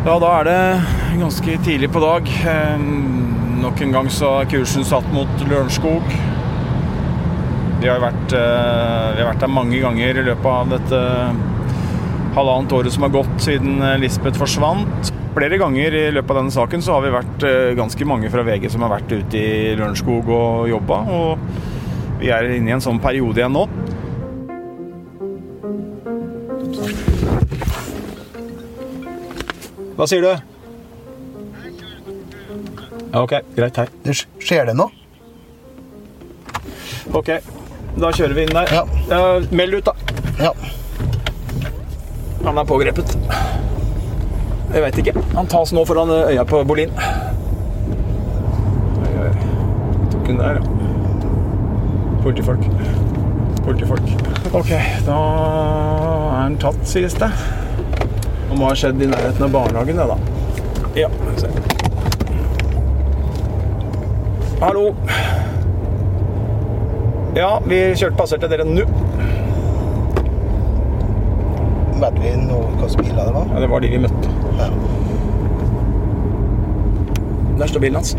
Ja, da er det ganske tidlig på dag. Eh, nok en gang så er kursen satt mot Lørenskog. Vi har, vært, eh, vi har vært der mange ganger i løpet av dette halvannet året som har gått siden eh, Lisbeth forsvant. Flere ganger i løpet av denne saken så har vi vært ganske mange fra VG som har vært ute i Lørenskog og jobba. Og vi er inne i en sånn periode igjen nå. Hva sier du? Ok, greit. Hei. Skjer det noe? Ok, da kjører vi inn der. Ja. Uh, meld ut, da. Ja. Han er pågrepet. Jeg veit ikke. Han tas nå foran øya på Bolin. Oi, oi. Tok hun der, ja. Politifolk. Politifolk. Ok, da er han tatt, sies det. Det må ha skjedd i nærheten av barnehagen, det, da. Ja, se. Hallo. Ja, vi kjørte passerte dere nå. Vet vi noe hvilke biler det var? Ja, Det var de vi møtte. Ja. Der står bilen hans.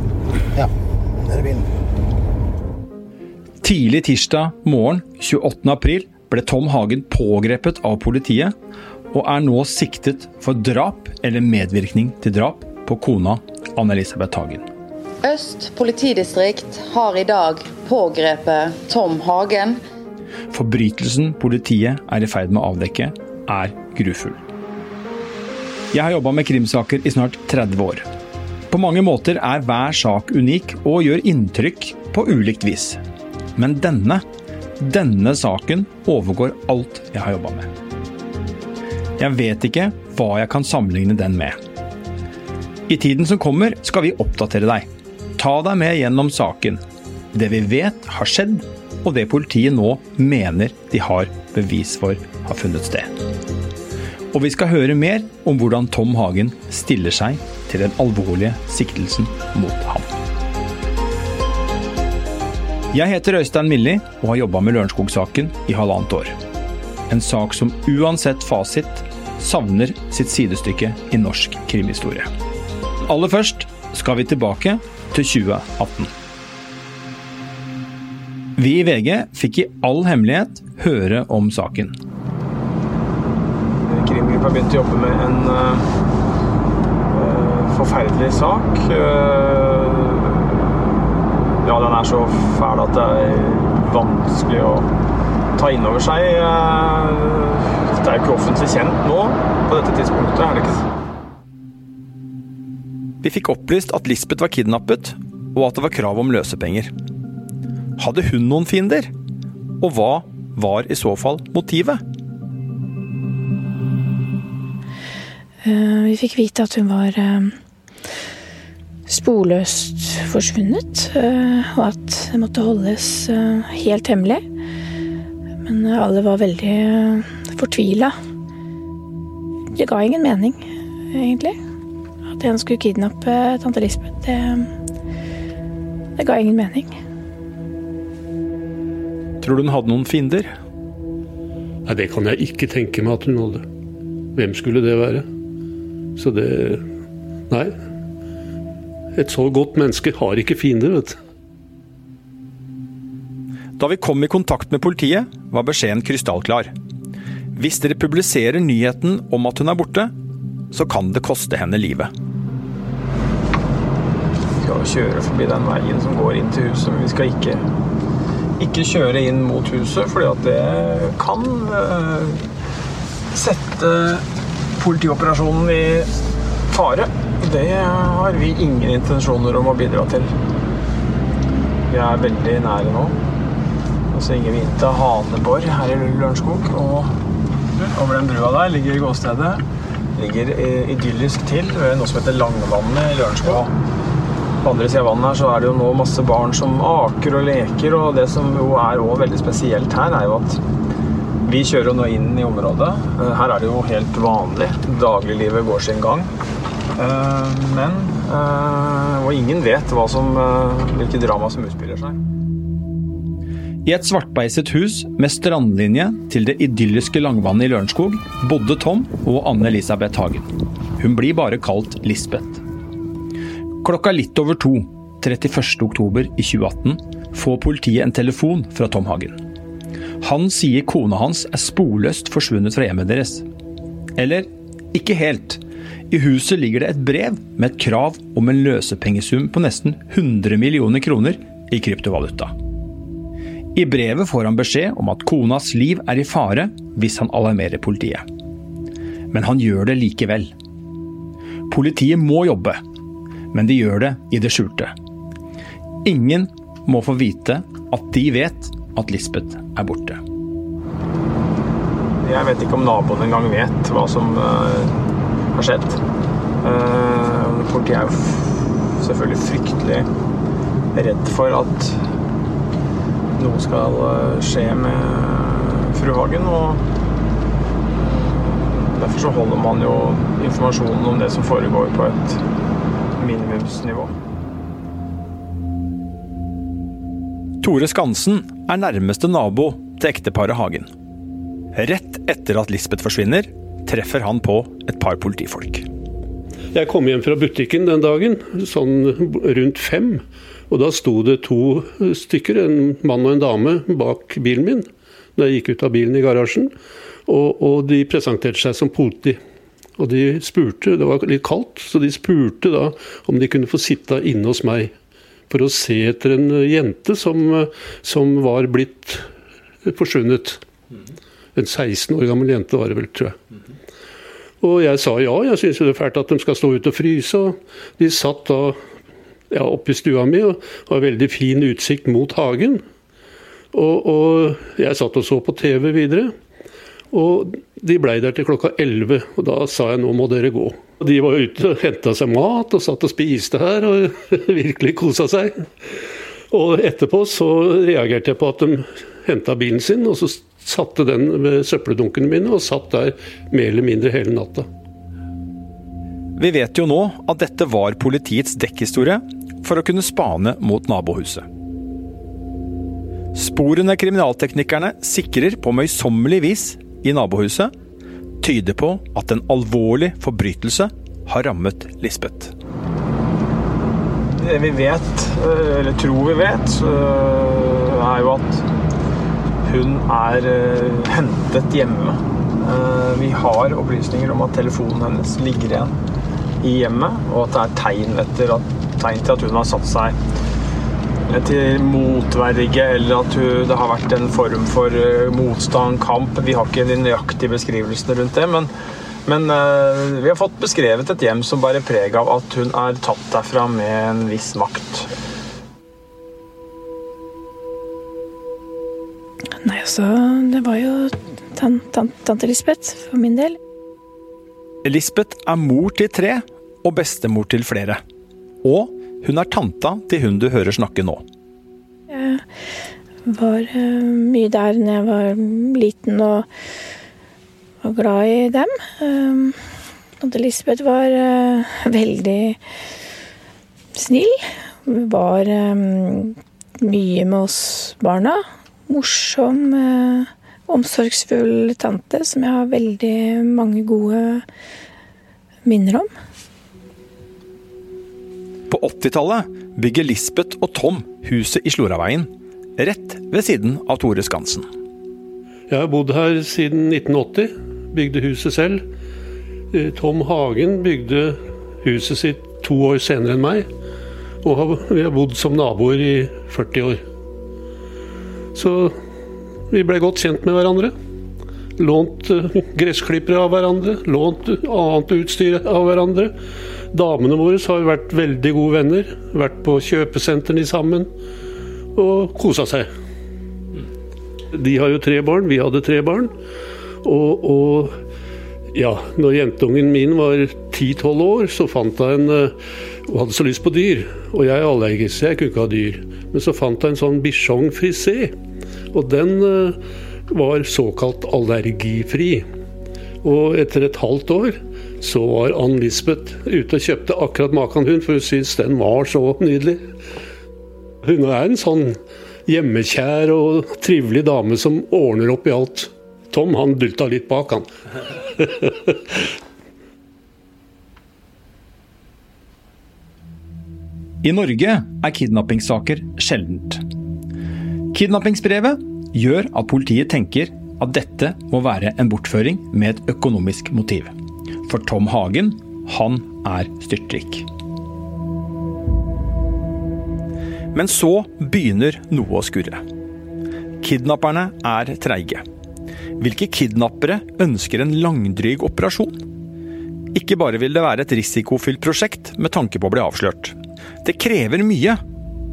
ja. Der er bilen. Tidlig tirsdag morgen 28. april ble Tom Hagen pågrepet av politiet og er nå siktet for drap eller medvirkning til drap på kona Anne-Elisabeth Hagen. Øst politidistrikt har i dag pågrepet Tom Hagen. Forbrytelsen politiet er i ferd med å avdekke, er grufull. Jeg har jobba med krimsaker i snart 30 år. På mange måter er hver sak unik og gjør inntrykk på ulikt vis. Men denne, denne saken overgår alt jeg har jobba med. Jeg vet ikke hva jeg kan sammenligne den med. I tiden som kommer skal vi oppdatere deg. Ta deg med gjennom saken. Det vi vet har skjedd, og det politiet nå mener de har bevis for har funnet sted. Og vi skal høre mer om hvordan Tom Hagen stiller seg til den alvorlige siktelsen mot ham. Jeg heter Øystein Milli og har jobba med Lørenskog-saken i halvannet år. En sak som uansett fasit savner sitt sidestykke i norsk krimhistorie. Aller først skal vi tilbake til 2018. Vi i VG fikk i all hemmelighet høre om saken. Krimgruppa begynte å jobbe med en uh, forferdelig sak. Uh, ja, den er så fæl at det er vanskelig å ta inn over seg. Uh, det er jo ikke offentlig kjent nå på dette tidspunktet, er det ikke? Vi fikk opplyst at Lisbeth var kidnappet, og at det var krav om løsepenger. Hadde hun noen fiender? Og hva var i så fall motivet? Eh, vi fikk vite at hun var eh, sporløst forsvunnet, eh, og at det måtte holdes helt hemmelig. Men alle var veldig fortvila. Det ga ingen mening, egentlig. At en skulle kidnappe tante Lisbeth, det, det ga ingen mening. Tror du hun hadde noen fiender? Nei, Det kan jeg ikke tenke meg at hun hadde. Hvem skulle det være? Så det Nei. Et så godt menneske har ikke fiender, vet du. Da vi kom i kontakt med politiet, var beskjeden krystallklar. Hvis dere publiserer nyheten om at hun er borte, så kan det koste henne livet. Vi skal kjøre forbi den veien som går inn til huset, men vi skal ikke, ikke kjøre inn mot huset, at det kan uh, sette politioperasjonen i fare. Det har vi ingen intensjoner om å bidra til. Vi er veldig nære nå. Nå ringer vi inn til Haneborg her i Lørenskog. og over den brua der ligger gåstedet. Ligger idyllisk til ved noe som heter Langvannet i Lørenskog. På andre sida av vannet her så er det jo nå masse barn som aker og leker. Og det som jo er også veldig spesielt her, er jo at vi kjører jo nå inn i området. Eh, her er det jo helt vanlig. Dagliglivet går sin gang. Eh, men eh, Og ingen vet hva som, hvilke drama som utspiller seg. I et svartbeiset hus med strandlinje til det idylliske langvannet i Lørenskog bodde Tom og Anne-Elisabeth Hagen. Hun blir bare kalt Lisbeth. Klokka litt over to 31. oktober i 2018 får politiet en telefon fra Tom Hagen. Han sier kona hans er sporløst forsvunnet fra hjemmet deres. Eller ikke helt. I huset ligger det et brev med et krav om en løsepengesum på nesten 100 millioner kroner i kryptovaluta. I brevet får han beskjed om at konas liv er i fare hvis han alarmerer politiet. Men han gjør det likevel. Politiet må jobbe, men de gjør det i det skjulte. Ingen må få vite at de vet at Lisbeth er borte. Jeg vet ikke om naboen engang vet hva som uh, har skjedd. Uh, politiet er jo selvfølgelig fryktelig redd for at noe skal uh, skje med fru Hagen. Og derfor så holder man jo informasjonen om det som foregår, på et minimumsnivå. Tore Skansen er nærmeste nabo til ekteparet Hagen. Rett etter at Lisbeth forsvinner, treffer han på et par politifolk. Jeg kom hjem fra butikken den dagen, sånn rundt fem. Og da sto det to stykker, en mann og en dame, bak bilen min. Da jeg gikk ut av bilen i garasjen. Og, og de presenterte seg som politi. Og de spurte, det var litt kaldt, så de spurte da om de kunne få sitte inne hos meg for å se etter en jente som, som var blitt forsvunnet. En 16 år gammel jente var det vel, tror jeg. Og jeg sa ja, jeg syns det er fælt at de skal stå ute og fryse. Og de satt da ja, oppe i stua mi og har veldig fin utsikt mot hagen. Og, og jeg satt og så på TV videre. Og de blei der til klokka 11, og da sa jeg nå må dere gå. Og de var ute og henta seg mat og satt og spiste her og virkelig kosa seg. Og etterpå så reagerte jeg på at de henta bilen sin, og så satte den ved søppeldunkene mine og satt der mer eller mindre hele natta. Vi vet jo nå at dette var politiets dekkhistorie for å kunne spane mot nabohuset. Sporene kriminalteknikerne sikrer på møysommelig vis i nabohuset, tyder på at en alvorlig forbrytelse har rammet Lisbeth. Det vi vet, eller tror vi vet, er jo at hun er eh, hentet hjemme. Eh, vi har opplysninger om at telefonen hennes ligger igjen i hjemmet, og at det er tegn, etter tegn til at hun har satt seg til motverge, eller at hun, det har vært en form for eh, motstand, kamp. Vi har ikke de nøyaktige beskrivelsene rundt det, men, men vi har fått beskrevet et hjem som bærer preg av at hun er tatt derfra med en viss makt. Altså, det var jo tan tan tante Lisbeth for min del. Lisbeth er mor til tre og bestemor til flere. Og hun er tanta til hun du hører snakke nå. Jeg var uh, mye der når jeg var liten og var glad i dem. Uh, tante Lisbeth var uh, veldig snill. Hun var mye med oss barna morsom, eh, omsorgsfull tante som jeg har veldig mange gode minner om. På 80-tallet bygger Lisbeth og Tom huset i Sloraveien, rett ved siden av Tore Skansen. Jeg har bodd her siden 1980. Bygde huset selv. Eh, Tom Hagen bygde huset sitt to år senere enn meg. Og vi har bodd som naboer i 40 år. Så vi ble godt kjent med hverandre. Lånt uh, gressklippere av hverandre, lånt annet utstyr av hverandre. Damene våre har vært veldig gode venner. Vært på kjøpesentrene sammen og kosa seg. De har jo tre barn, vi hadde tre barn. Og, og ja, når jentungen min var 10-12 år, så fant hun en og Hun hadde så lyst på dyr. Og jeg er allergisk, så jeg kunne ikke ha dyr. Men så fant jeg en sånn bichon frisé. Og den uh, var såkalt allergifri. Og etter et halvt år så var Ann Lisbeth ute og kjøpte akkurat maken hund, for hun syntes den var så nydelig. Hun er en sånn hjemmekjær og trivelig dame som ordner opp i alt. Tom han dulta litt bak, han. I Norge er kidnappingssaker sjeldent. Kidnappingsbrevet gjør at politiet tenker at dette må være en bortføring med et økonomisk motiv. For Tom Hagen, han er styrtrik. Men så begynner noe å skurre. Kidnapperne er treige. Hvilke kidnappere ønsker en langdryg operasjon? Ikke bare vil det være et risikofylt prosjekt med tanke på å bli avslørt. Det krever mye.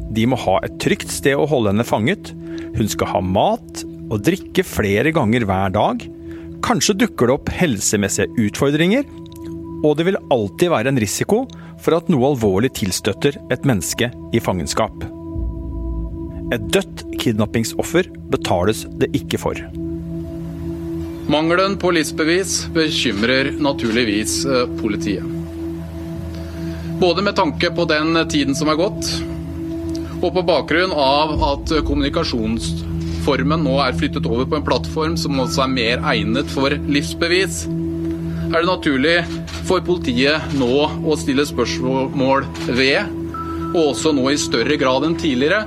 De må ha et trygt sted å holde henne fanget. Hun skal ha mat og drikke flere ganger hver dag. Kanskje dukker det opp helsemessige utfordringer. Og det vil alltid være en risiko for at noe alvorlig tilstøtter et menneske i fangenskap. Et dødt kidnappingsoffer betales det ikke for. Mangelen på livsbevis bekymrer naturligvis eh, politiet. Både med tanke på den tiden som er gått, og på bakgrunn av at kommunikasjonsformen nå er flyttet over på en plattform som også er mer egnet for livsbevis, er det naturlig for politiet nå å stille spørsmål ved, og også nå i større grad enn tidligere,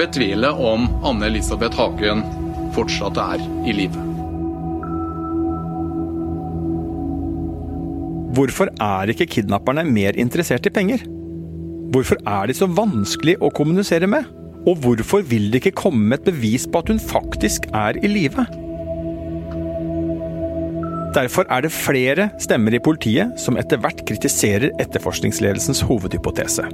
betvile om Anne-Elisabeth Hagen fortsatt er i live. Hvorfor er ikke kidnapperne mer interessert i penger? Hvorfor er de så vanskelig å kommunisere med? Og hvorfor vil det ikke komme et bevis på at hun faktisk er i live? Derfor er det flere stemmer i politiet som etter hvert kritiserer etterforskningsledelsens hovedhypotese.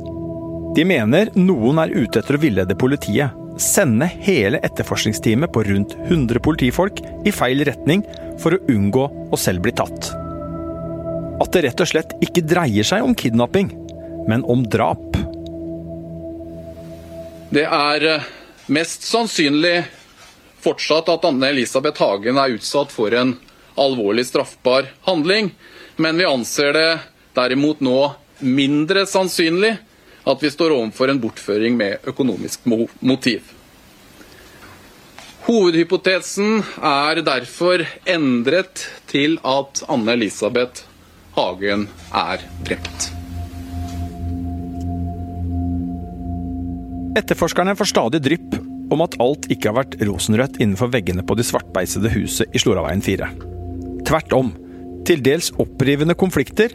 De mener noen er ute etter å villede politiet, sende hele etterforskningsteamet på rundt 100 politifolk i feil retning for å unngå å selv bli tatt. At det rett og slett ikke dreier seg om kidnapping, men om drap. Det er eh, mest sannsynlig fortsatt at Anne-Elisabeth Hagen er utsatt for en alvorlig straffbar handling, men vi anser det derimot nå mindre sannsynlig at vi står overfor en bortføring med økonomisk motiv. Hovedhypotesen er derfor endret til at Anne-Elisabeth Hagen er drept. Etterforskerne får stadig drypp om at alt ikke har vært rosenrødt innenfor veggene på det svartbeisede huset i Sloraveien 4. Tvert om. Til dels opprivende konflikter,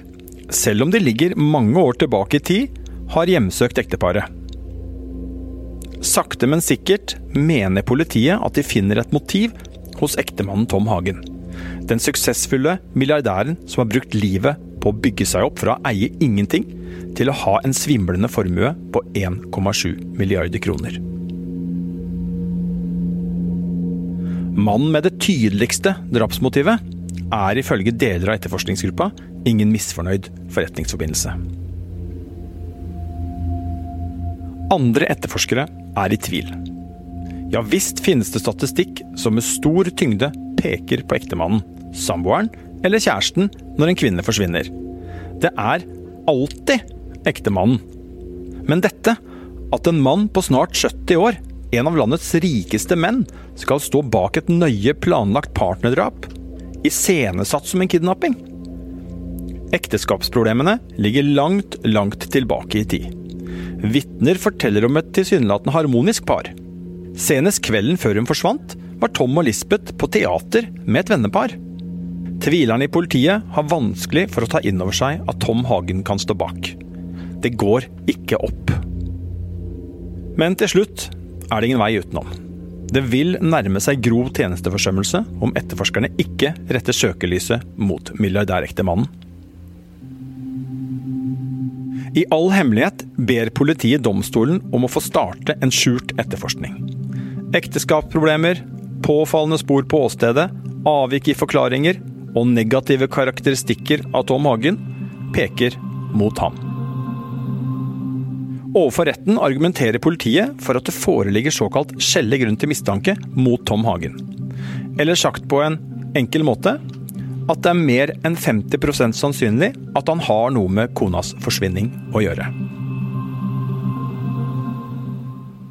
selv om de ligger mange år tilbake i tid, har hjemsøkt ekteparet. Sakte, men sikkert mener politiet at de finner et motiv hos ektemannen Tom Hagen. Den suksessfulle milliardæren som har brukt livet på å bygge seg opp fra å eie ingenting til å ha en svimlende formue på 1,7 milliarder kroner. Mannen med det tydeligste drapsmotivet er ifølge deler av etterforskningsgruppa ingen misfornøyd forretningsforbindelse. Andre etterforskere er i tvil. Ja visst finnes det statistikk som med stor tyngde peker på ektemannen, samboeren eller kjæresten når en kvinne forsvinner. Det er alltid ektemannen. Men dette, at en mann på snart 70 år, en av landets rikeste menn, skal stå bak et nøye planlagt partnerdrap, iscenesatt som en kidnapping Ekteskapsproblemene ligger langt, langt tilbake i tid. Vitner forteller om et tilsynelatende harmonisk par. Senest kvelden før hun forsvant, var Tom og Lisbeth på teater med et vennepar. Tvilerne i politiet har vanskelig for å ta inn over seg at Tom Hagen kan stå bak. Det går ikke opp. Men til slutt er det ingen vei utenom. Det vil nærme seg grov tjenesteforsømmelse om etterforskerne ikke retter søkelyset mot milliardærektemannen. I all hemmelighet ber politiet domstolen om å få starte en skjult etterforskning. Ekteskapsproblemer, påfallende spor på åstedet, avvik i forklaringer og negative karakteristikker av Tom Hagen peker mot ham. Overfor retten argumenterer politiet for at det foreligger såkalt skjellig grunn til mistanke mot Tom Hagen. Eller sagt på en enkel måte at det er mer enn 50% sannsynlig at han har noe med konas forsvinning å gjøre.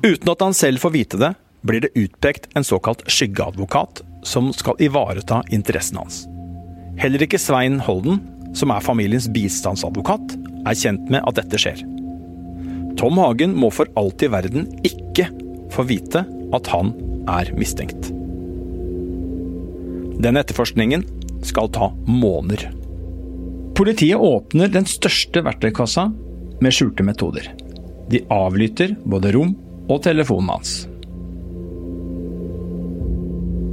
Uten at han selv får vite det, blir det utpekt en såkalt skyggeadvokat som skal ivareta interessen hans. Heller ikke Svein Holden, som er familiens bistandsadvokat, er kjent med at dette skjer. Tom Hagen må for alt i verden ikke få vite at han er mistenkt. Den etterforskningen skal ta måneder. Politiet åpner den største verktøykassa med skjulte metoder. De avlytter både rom og telefonen hans.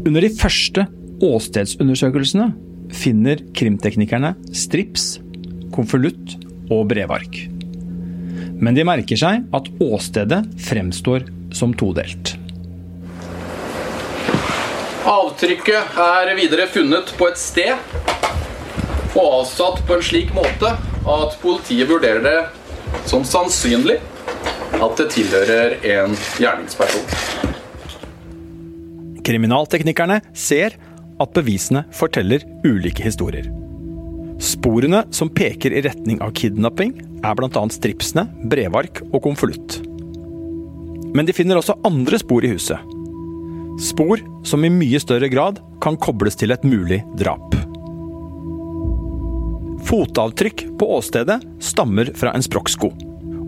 Under de første åstedsundersøkelsene finner krimteknikerne strips, konvolutt og brevark. Men de merker seg at åstedet fremstår som todelt. Avtrykket er videre funnet på et sted og avsatt på en slik måte at politiet vurderer det som sannsynlig at det tilhører en gjerningsperson. Kriminalteknikerne ser at bevisene forteller ulike historier. Sporene som peker i retning av kidnapping, er bl.a. stripsene, brevark og konvolutt. Men de finner også andre spor i huset. Spor som i mye større grad kan kobles til et mulig drap. Fotavtrykk på åstedet stammer fra en sprokksko.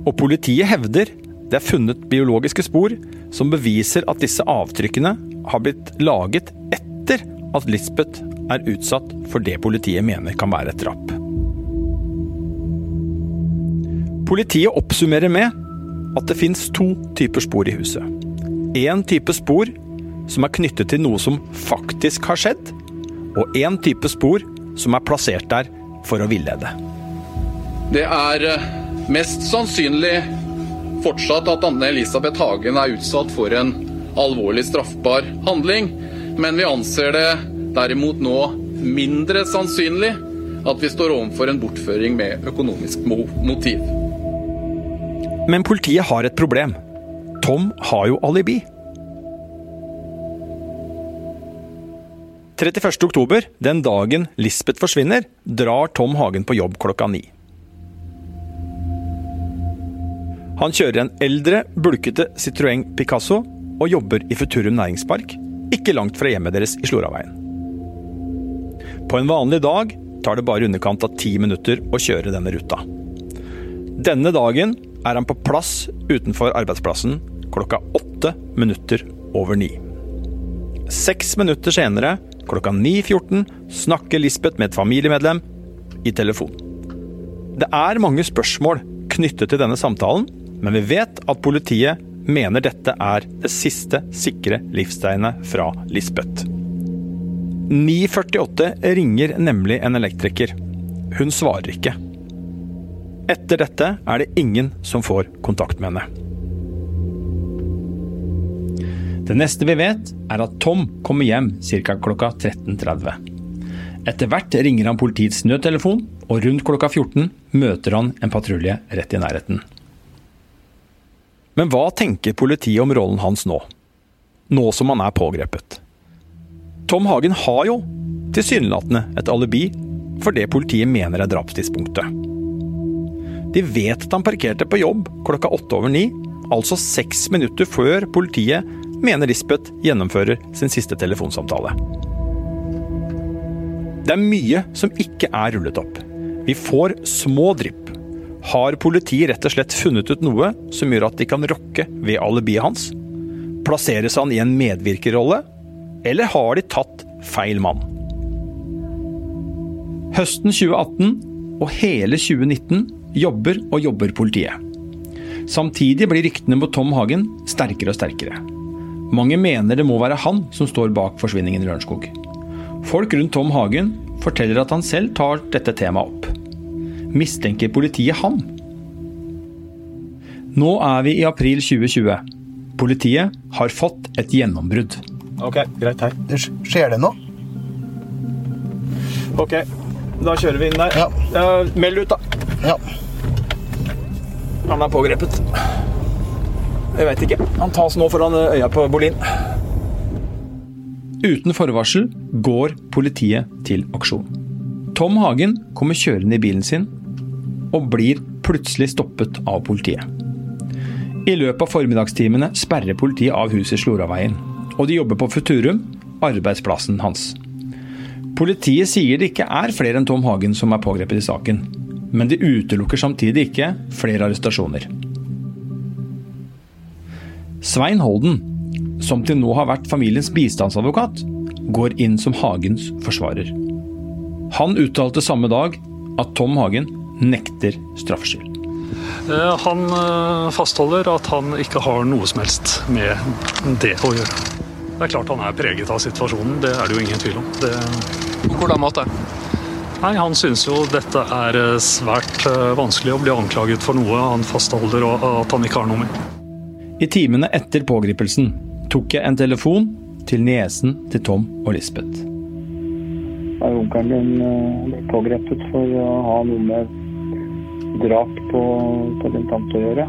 Og politiet hevder det er funnet biologiske spor som beviser at disse avtrykkene har blitt laget etter at Lisbeth er utsatt for det politiet mener kan være et drap. Politiet oppsummerer med at det fins to typer spor i huset. Én type spor som er knyttet til noe som faktisk har skjedd, og én type spor som er plassert der for å villede. Det er eh, mest sannsynlig fortsatt at Anne Elisabeth Hagen er utsatt for en alvorlig straffbar handling, men vi anser det derimot nå mindre sannsynlig at vi står overfor en bortføring med økonomisk motiv. Men politiet har et problem. Tom har jo alibi. 31. oktober, den dagen Lisbeth forsvinner, drar Tom Hagen på jobb klokka ni. Han kjører en eldre, bulkete Citroën Picasso og jobber i Futurum næringspark, ikke langt fra hjemmet deres i Sloraveien. På en vanlig dag tar det bare underkant av ti minutter å kjøre denne ruta. Denne dagen er han på plass utenfor arbeidsplassen klokka åtte minutter over ni. Seks minutter senere Klokka 9.14 snakker Lisbeth med et familiemedlem i telefon. Det er mange spørsmål knyttet til denne samtalen, men vi vet at politiet mener dette er det siste sikre livstegnet fra Lisbeth. 9.48 ringer nemlig en elektriker. Hun svarer ikke. Etter dette er det ingen som får kontakt med henne. Det neste vi vet, er at Tom kommer hjem ca. klokka 13.30. Etter hvert ringer han politiets nødtelefon, og rundt klokka 14 møter han en patrulje rett i nærheten. Men hva tenker politiet om rollen hans nå? Nå som han er pågrepet. Tom Hagen har jo tilsynelatende et alibi for det politiet mener er drapstidspunktet. De vet at han parkerte på jobb klokka åtte over ni, altså seks minutter før politiet mener Lisbeth gjennomfører sin siste telefonsamtale. Det er mye som ikke er rullet opp. Vi får små drypp. Har politiet rett og slett funnet ut noe som gjør at de kan rokke ved alibiet hans? Plasseres han i en medvirkerrolle? Eller har de tatt feil mann? Høsten 2018 og hele 2019 jobber og jobber politiet. Samtidig blir ryktene mot Tom Hagen sterkere og sterkere. Mange mener det må være han som står bak forsvinningen i Lørenskog. Folk rundt Tom Hagen forteller at han selv tar dette temaet opp. Mistenker politiet ham? Nå er vi i april 2020. Politiet har fått et gjennombrudd. Ok, greit. her. Skjer det noe? Ok, da kjører vi inn der. Ja. Uh, meld ut, da. Ja. Han er pågrepet. Jeg veit ikke. Han tas nå foran øya på Bolin. Uten forvarsel går politiet til aksjon. Tom Hagen kommer kjørende i bilen sin og blir plutselig stoppet av politiet. I løpet av formiddagstimene sperrer politiet av huset i Sloraveien, og de jobber på Futurum, arbeidsplassen hans. Politiet sier det ikke er flere enn Tom Hagen som er pågrepet i saken, men de utelukker samtidig ikke flere arrestasjoner. Svein Holden, som til nå har vært familiens bistandsadvokat, går inn som Hagens forsvarer. Han uttalte samme dag at Tom Hagen nekter straffskyld. Eh, Han eh, fastholder at han ikke har noe som helst med det å gjøre. Det er klart han er preget av situasjonen, det er det jo ingen tvil om. Det... På hvordan måte? Nei, Han syns jo dette er eh, svært vanskelig å bli anklaget for noe han fastholder og at han ikke har noe med. I timene etter pågripelsen tok jeg en telefon til niesen til Tom og Lisbeth. Onkelen din ble pågrepet for å ha noe med drap på, på din tante å gjøre?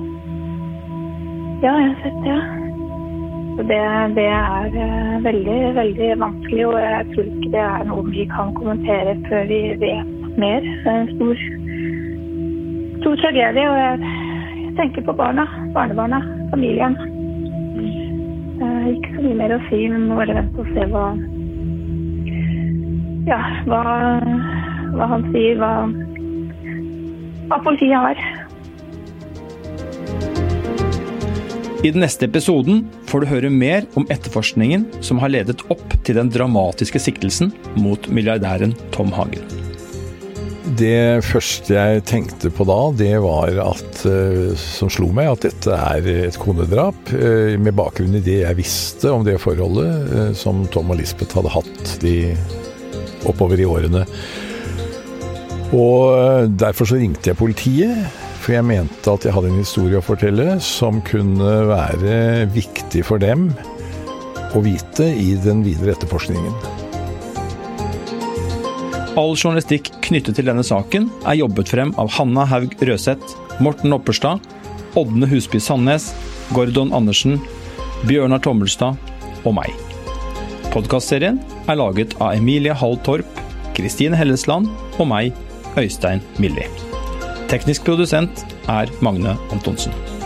Ja, jeg har sett det. Ja. det, det er eh, veldig, veldig vanskelig, og jeg tror ikke det er noe vi kan kommentere før vi vet mer. Det er en stor, stor tragedie, og jeg, tenker på barna, barnebarna, familien. Eh, ikke så mye mer å si, men må bare vente og se hva Ja, hva, hva han sier, hva, hva politiet har. I den neste episoden får du høre mer om etterforskningen som har ledet opp til den dramatiske siktelsen mot milliardæren Tom Hagen. Det første jeg tenkte på da, det var at, eh, som slo meg, at dette er et konedrap. eh, Med bakgrunn i det jeg visste om det forholdet eh, som Tom og Lisbeth hadde hatt de oppover i årene. Og eh, derfor så ringte jeg politiet, for jeg mente at jeg hadde en historie å fortelle som kunne være viktig for dem å vite i den videre etterforskningen. All journalistikk knyttet til denne saken er jobbet frem av Hanna Haug Røseth, Morten Opperstad, Ådne Husby Sandnes, Gordon Andersen, Bjørnar Tommelstad og meg. Podkastserien er laget av Emilie Hall Torp, Kristine Hellesland og meg, Øystein Milli. Teknisk produsent er Magne Antonsen.